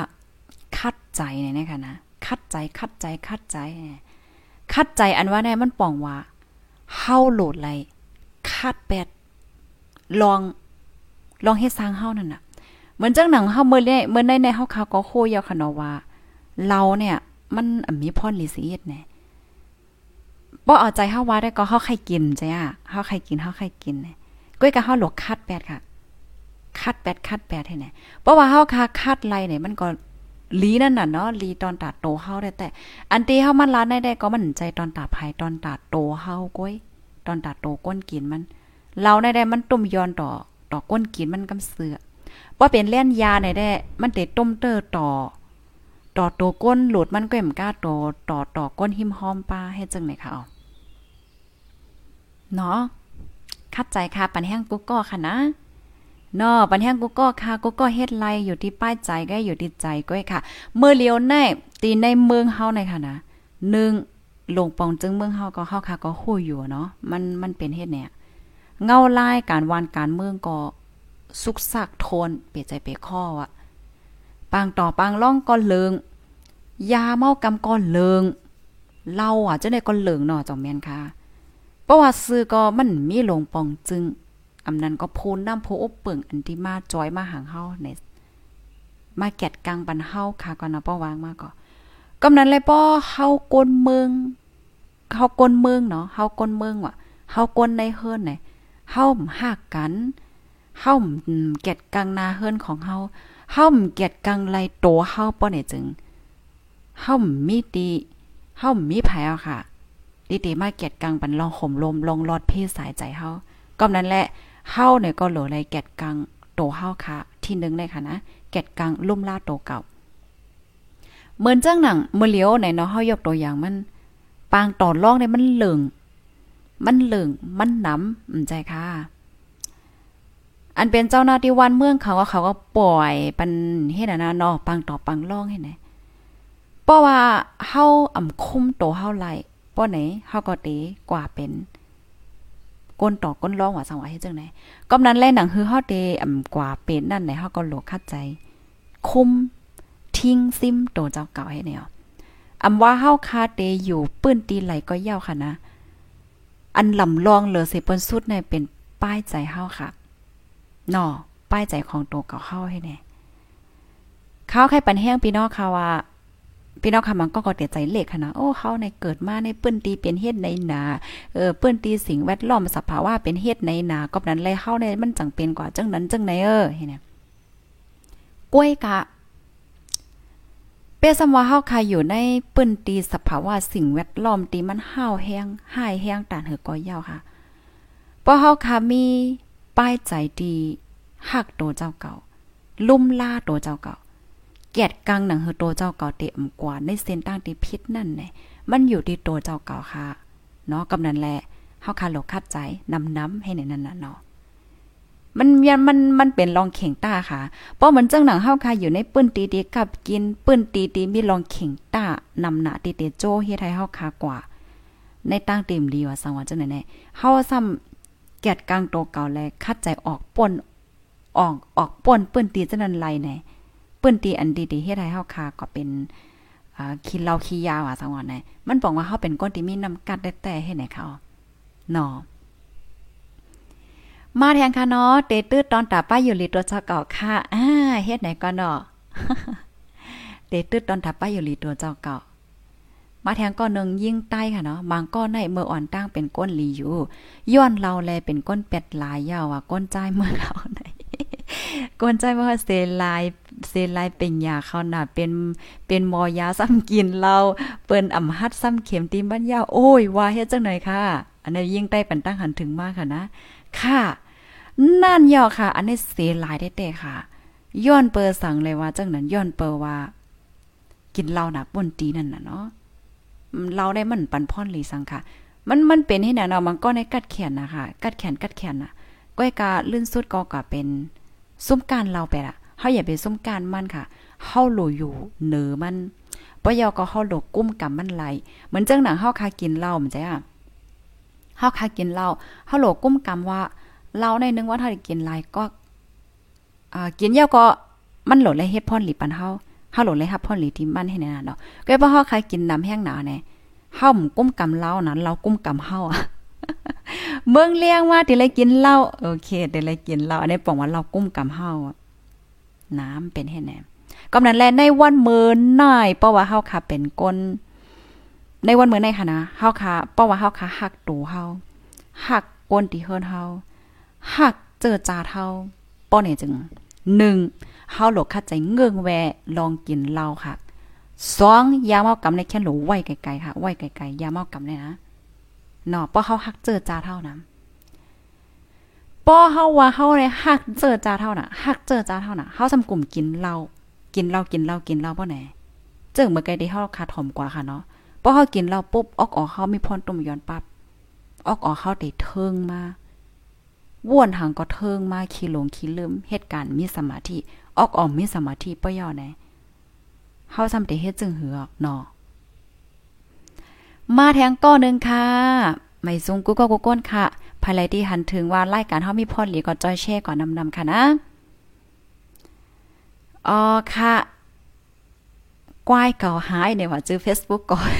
คัดใจเนี่ยนะคะนะคัดใจคัดใจคัดใจ คัดใจอันว่าแน่มันป่องว่าเฮาโหลดไรคัดแปดลองลองเฮ็ดสร้างเฮานั่นน่ะ เหมือนจังหนังเฮาเมื่อได้เมื่อได้ในเฮาคาก็โคยาวค่ะเนาะว่า เราเนี่ย มันมีพรลิสิเอ็ดแน่บ่เอาใจเฮาว่าได้ก็เฮาใครกินจ้ะเฮาใครกินเฮาใครกินเนี่ยก้อยกับเฮาหลกคัดแปดค่ะ คัดแปดคัดแปดให้แน่เพราะว่าเฮาคาคัดไรเนี่ยมันก็ลีนั่นน่ะเนาะลีตอนตาโตเฮาได้แต่ อันตีเฮามันลานได้ได้ก็มันใจตอนตาภายตอนตาโตเฮาก้อยตอนตาโตก้นกินมัน เราได้ได้มันตุ่มย้อนต่อต่อก้นกินมันกำเสือว่าเป็นเล่นยาในได้มันเตะต้มเตอต่อ ต่อโตก้นหลุดมันก็ย่มกล้าโตต่อต่อก้นหิมหอมปลาให้จังไหนคะเอาเนาะคัดใจค่ะปันแห้งกุ๊กก็ค่ะนะเนาะปันแห้งกูก็ค่ะกูก็เฮ็ดไลอยู่ที่ป้ายใจก็อยู่ที่ใจก้อยค่ะ เมื่อเลี้ยวแน่ตีในเมืองเฮาในค่ะนะหนึ่งลงปองจึงเมืองเฮาก็เฮาค่ะก็ฮู้อยู่เนาะมันมันเป็นเฮ็ดเนี่ยเงาลายการวานการเมืองก็สุกสักโทนเปียใจเปียข้ออะ ปางต่อปางล่องก็เลิง ยาเมากำก็เลิงเล่าอะจะได้ก็เลิงเนาะจอมแมนค่ะเพราะว่าซื้อก็มันมีลงปองจึงอำนั้นก็พูนน้ำโพอบเปิ่งอันที่มาจอยมาหางเฮาในมาแกดกลางปันเฮาค่ะก่อนนะป้อวางมาก็กำนั้นเลยป้อเฮากนเมืองเฮากนเมืองเนาะเฮากนเมืองว่ะเฮากนในเฮือนไหนเฮาหักกันเฮาแกดกลางนาเฮือนของเฮา เฮาแกดกลางไรโตเฮาป้อเนี่ยจึงเฮามีดีเฮามีไผเอาค่ะดีๆมาแกดกลางปันลองห่มลมลองรอดเพศสายใจเฮาก็นั้นแหละเฮาเนี่ยก็หลเลยแกดกังโตเฮาค่ะ ที่นึงเลยค่ะนะแกดกังลุ่มล่าโตเก่าเหมือนจังหนังเมื่อเลียวไหนเนาะเฮายกตัวอย่างมันปางต่อรองเนี่ยมันเหลืองมันเหลืองมันน้ำอืมใจค่ะ อันเป็นเจ้าหน้าที่วันเมืองเขาก็เขาก็ปล่อยปันเฮ็ดนะเนาะปังต่อปังร่องให้ไหนเพราะว่าเฮาอ่ำคุมโตเฮาไหลป้อไหนเฮาก็ตีกว่าเป็นก้นต่อก้นร้องว่าสังว่าเฮ็ดจังไหนก็นั้นแลหนังคือเฮาเตอ่ำกว่าเป็นนั่นไหนเฮาก็โลคัดใจ คุมทิ้งซิมโตเจ้าเก่าให้แนวอำว่าเฮาคาเตอยู่ปื้นตีไหลก็เย่าค่ะนะ อันลำลองเหลือสิเปิ้นสุดในเป็นป้ายใจเฮาค่ะ นอป้ายใจของตัวเก่าเฮาให้แน่เขาใครปันแห้งพี่น้องค่ะว่าพี่น้องค่ะมันก็ก็เตียใจเล็กค่ะนะโอ้เขาในเกิดมาในปื้นตีเป็นเฮ็ดในนาเออปื้นตีสิ่งแวดล้อมสภาวะเป็นเฮ็ดในนาก็นั้นเลยเฮาในมันจังเป็นกว่าจังนั้นจังไหนเออเห็นไหมกล้วยกะเปสมว่าเฮาค่ะอยู่ในปื้นตีสภาวะสิ่งแวดล้อมตีมันห้าวแห้งหายแห้งตานเหือก้อยาวค่ะเพราะเฮาค่ะมี ป้ายใจดีหักโตเจ้าเก่า ลุ่มล่าโตเจ้าเก่าเกียดกังหนังเฮอโตเจ้าเก่าเตะมกว่าในเส้นตั้งที่พิษนั่นแหละมันอยู่ที่โตเจ้าเก่าค่ะเนาะกำนันแหละเฮาคาโลคัดใจนำน้ำให้ในนั้นน่ะเนาะมันยันมันมันเป็นรองเข่งต้าค่ะ เพราะเหมันจังหนังเฮาคาอยู่ในปื้นตีตีกับกินปื้นตีตีมีรองเข่งต้านำหน้าตีเตโจเฮ็ดให้เฮาคากว่า ในตั้งเต็มดีว่าสังว่าจังไหนแน่เฮาซ้ำ เกียดกลางโตเก่าแลคัดใจออกป่นออกออกป่นปื้นตีจันั้นไรแน่ปื้นตีอันดีๆเฮ็ดให้เฮาคาก็เป็นอ่าขี้เหล้าขี้ยาว่าสังว่าแน่มันบอกว่าเฮาเป็นคนที่มีน้ำกัดได้แต่เฮ็ดให้เขาเนาะมาแทงค่ะเนาะเตตื้อตอนตาป้าอยู่ลีตัวเจ้าเก่าค่ะอ่าเฮ็ดไหนก่อนเนาะเตตื้อตอนตาป้าอยู่ลีตัวเจ้าเก่า มาแทงก้อนหนึ่งยิ่งใต้ค่ะเนาะบางก้อนในเมื่ออ่อนตั้งเป็นก้นลีอยู่ย้อนเราแลเป็นก้นเป็ดลายยาวอะก้นใจเมื่อเราไหนก้นใจเมื่อเซลายเซลายเป็นยาเขาน่ะเป็นเป็นมอยาซ้ำกินเราเปิ้นอ่ำฮัดซ้ำเข็มตีบ้านยาวโอ้ยว่าเฮ็ดจังไหนค่ะ อันนี้ยิ่งใต้ปันตั้งหันถึงมากค่ะนะ ค่ะนั่นยอค่ะ อันนี้เสียหลายได้แต่ค่ะย้อนเปอร์สั่งเลยว่าจังนั้นย้อนเปอร์ว่า กินเหล้าหนักบนตีนั่นน่ะเนาะ เราได้มันปันพ่อนหลีสังค่ะ มันมันเป็นให้แน่นาะมันก็ในกัดแขนนะคะกัดแขนกัดแขนน่ะก้อยกาลื่นสุดก็กะเป็นซุ้มการเราไปละเฮาอย่าไปซุ้มการมันค่ะเฮาโลอยู่เหนือมันปยอก็เฮาโลกุ้มกับมันไหลเหมือนจังหนังเฮาคากินเหล้ามันจ้ะเฮาคากินเหล้าเฮาโลกุ้มกำว่าเราในนึงว่าถ้าได้กินหลายก็อ่ากินเยอะก็มันโหลดเลยเฮ็ดพ่อนหลีปันเฮา เฮาโหลดเลยรับพ่อหลีที่มันให้แน่นเนาะก็บ่เฮาใครกินน้ำแห้งหนาแน่เฮาหมกุ้มกำเล่านั้นเรากุ้มกำเฮาอะเมืองเลี้ยงว่าที่เลยกินเหล้าโอเคที่เลยกินเหล้าอันนี้ปองว่าเรากุ้มกำเฮาน้ำเป็นให้แน่กำนั้นแลในวันเมื้อน้อยเพราะว่าเฮาค่ะเป็นก้นในวันเมื้อในค่ะนะเฮาค่ะเพราะว่าเฮาค่ะฮักตูเฮาฮักก้นที่เฮิรนเฮาหักเจอจาเท่าป้อเนี่ยจึงหนึ่ง เฮาหลกคัดใจเงื่องแวลองกินเหล้าค่ะสองยาเมากำในแค่หลูไว้ไกลๆค่ะไว้ไกลๆยาเมากำเนี่ยนะเนาะป้อเฮาหักเจอจาเท่านั้นป้อเฮาว่าเฮาเนี่ยหักเจอจาเท่าน่ะหักเจอจาเท่าน่ะเฮาทำกลุ่มกินเหล้ากินเหล้ากินเหล้ากินเหล้าป้อไหนจึงเมื่อไกลที่เฮาขาดถ่อมกว่าค่ะเนาะป้อเฮากินเหล้าปุ๊บออกออกเฮามีพรตุ่มย้อนปั๊บออกออกเฮาได้เทิงมาว่วนหางก็เทิงมาขี้หลงขี้ลืมเหตุการณ์มีสมาธิ ออกออมมีสมาธิปย่อแน่เฮาซำแต่เฮ็ดจึงเหือกเนาะมาแทงก้อนึงค่ะ ไม่ซุงกูก็กูก้นค่ะภายไลที่หันถึงว่ารายการเฮามีพอดหลีก็จอยแช่ก่อนนำๆค่ะนะอ๋อค่ะกวายเก่าหายเนี่ยว่าจื้อ Facebook ก่อน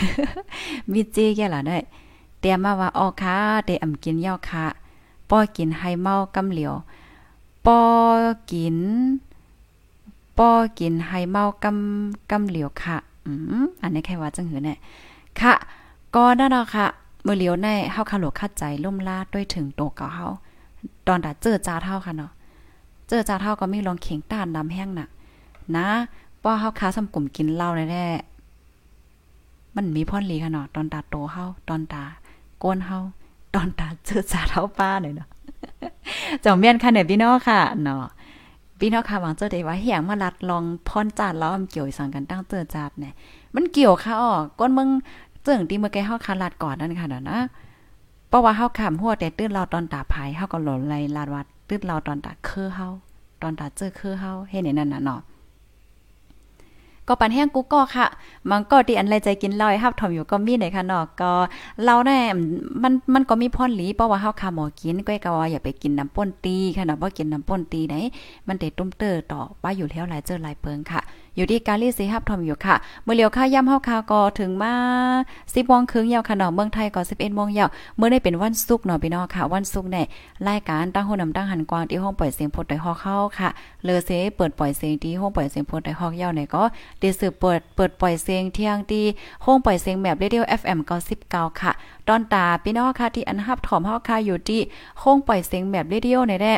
มีจีแก่ล่ะได้เตรียมมาว่าอ๋อค่ะเตอำกินยาวค่ะป้อกินไฮเมากำเหลียวป้อกิน ป้อกินไฮเมากำกำเหลียวค่ะ อืมอันนี้แค่ว่าจังหือเนี่ยค่ะ ก็นั่นเนาะค่ะเมื่อเหลียวในเฮาคาโหลคัดใจล่มลาดด้วยถึงโตเก่าเฮาตอนดาเจอจ้าเท่าค่ะเนาะ เจอจ้าเท่าก็มีลองเข่งต้านน้ำแห้งน่ะ นะป้อเฮาค้าสำกลุ่มกินเหล้าแน่ๆมันมีพ่อนหลีค่ะเนาะตอนตาโตเฮาตอนตาโกนเฮาตอนตาเจอจ่าเท้าป้าเลยเนาะเจ้าเมียนค่ะเนี่ยพี่น้องค่ะเนาะ พี่น้องค่ะหวังเจอได้ว่าเฮียงมาลัดลองพรจาดล้อมเกี่ยวสังกันตั้งเจอจาดเนี่ยมันเกี่ยวค่ะอ๋อก้นมึงเจิงที่เมื่อกี้เฮาคาลัดก่อนนั่นค่ะเนาะนะเพราะว่าเฮาขำหัวแต่ตื้นเราตอนตาภายเฮาก็หล่นไหลลาดวัดตื้นเราตอนตาคือเฮาตอนตาเจอคือเฮาเฮ็ดในนั้นน่ะเนาะ ก็ปันแห้งกูก็ค่ะ มันก็ดีอันไรใจกินลอยฮับถมอยู่ก็มีหนค่ะเนาะก็เราเน่มันมันก็มีพ่อนหลีเพราะว่าเฮาคาหมอกินก็ก็ว่าอย่าไปกินน้ำป่นตีค่ะเนาะบ่กินน้ำป่นตีไหนมันเด็ดตุ้มเตอร์ต่อป้าอยู่แล้วหลายเจอหลายเปิงค่ะ อยู่ที่กาลีสีฮับทอมอยู่ค่ะ เมื่อเลียวค่าย่ำเฮาคาก็ถึงมา10โมงครึ่งยาวค่ะเนาะเมืองไทยก็11โมงยาวเมื่อได้เป็นวันศุกร์เนาะพี่น้องค่ะ วันศุกร์เนี่ยรายการตั้งโหนำตั้งหันกวางที่ห้องปล่อยเสียงพดได้ฮอกเข้าค่ะเลอเซเปิดปล่อยเสียงที่ห้องปล่อยเสียงพดได้ฮอกยาวเนี่ยก็ได้สืบเปิดเปิดปล่อยเสียงเที่ยงที่ห้องปล่อยเสียงแบบเรดิโอ FM 99ค่ะ ตอนตาพี่น้องค่ะที่อันฮับถอมเฮาค่ะอยู่ที่ห้องปล่อยเสียงแบบเรดิโอในแด้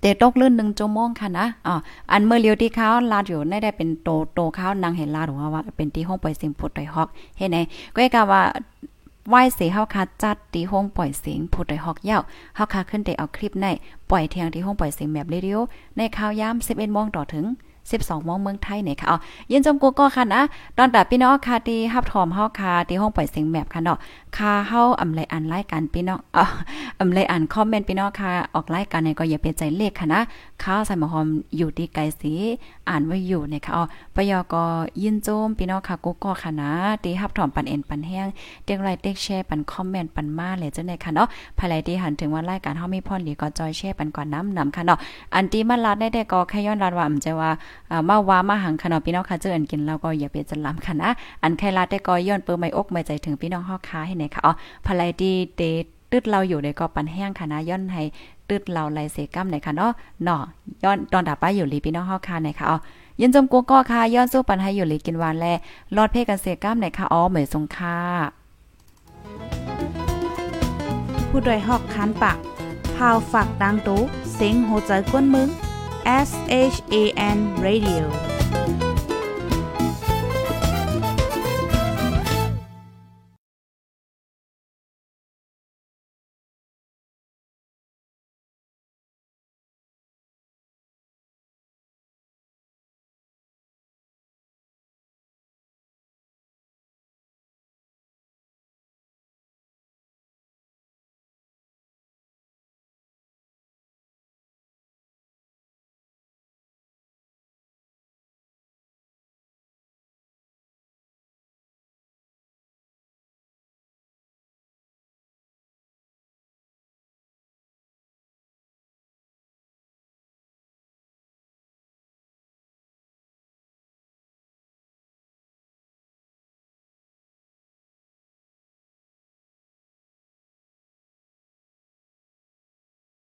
เตตกลื่นหนึ่งชั่วโมงค่ะนะอ๋ออันเมื่อเลียวที่เขาลาดอยู่ได้ได้เป็นโตโตเขานางเห็นลาดว่าว่าเป็นที่ห้องปล่อยเสียงพุดไดฮอกเห็นไหนก็กะว่าไหว้เสียเฮาคาจัดที่ห้องปล่อยเสียงพุดไดฮอกเยาเฮาคาขึ้นได้เอาคลิปในปล่อยเทียงที่ห้องปล่อยเสียงแบบเรดิโอในข่าวยาม11โมงต่อถึง 12โมงเมืองไทยเนี่ยค่ะอ๋อยินจมกูก็ค่ะนะตอนแต่พี่น้องค่ะที่ฮับถอมเฮาค่ะที่ห้องปล่อยเสียงแมปค่ะเนาะ ค่ะเฮาอำไลอันรายการพี่น้องอ๋ออำไลอันคอมเมนต์พี่น้องค่ะ ออกรายการเนี่ยก็อย่าไปใจเลขค่ะนะข้าวใส่หมอหอมอยู่ที่ไกลสีอ่านไว้อยู่เนี่ยค่ะอ๋อปยก็ยินโจมพี่น้องค่ะกูก็ค่ะนะที่ฮับถอมปันเอ็นปันแห้งเตียงไลค์เต็กแชร์ปันคอมเมนต์ปันมาเลยจังได๋ค่ะเนาะภายหลังที่หันถึงว่ารายการเฮามีพรหลีก็จอยแชร์ปันก่อนน้ำนำค่ะเนาะอันที่มาลาดได้ๆก็แค่ย้อนลาดว่าอำใจว่าอ่ามาว่ามาหังค่ะเนาะพี่น้องค่ะเจออันกินแล้วก็อย่าไปจันลำค่ะนะอันใครลาดได้ก็ย้อนเปิ้ไม่อกไม่ใจถึงพี่น้องเฮาค้าให้นค่ะอ๋อภายหลังที่เดตึดเราอยู่ในก็ปันแห้งค่ะนะย้อนให้ตึดเราไลเซกัมไหนค่ะเนาะเนาะย้อนตอนดาป้าอยู่ลีพี่น้องเฮาค้าไหนค่ะอ๋อยินจมกัวก็ค่ะย้อนสู้ปันให้อยู่ลีกินหวานแลรอดเพกันเสกัมไหนค่ะอ๋อเหมยสงค่าผู้ดยหอกคันปากพาวฝากดังตู้เซ็งโหใจกวนมึง S H A N Radio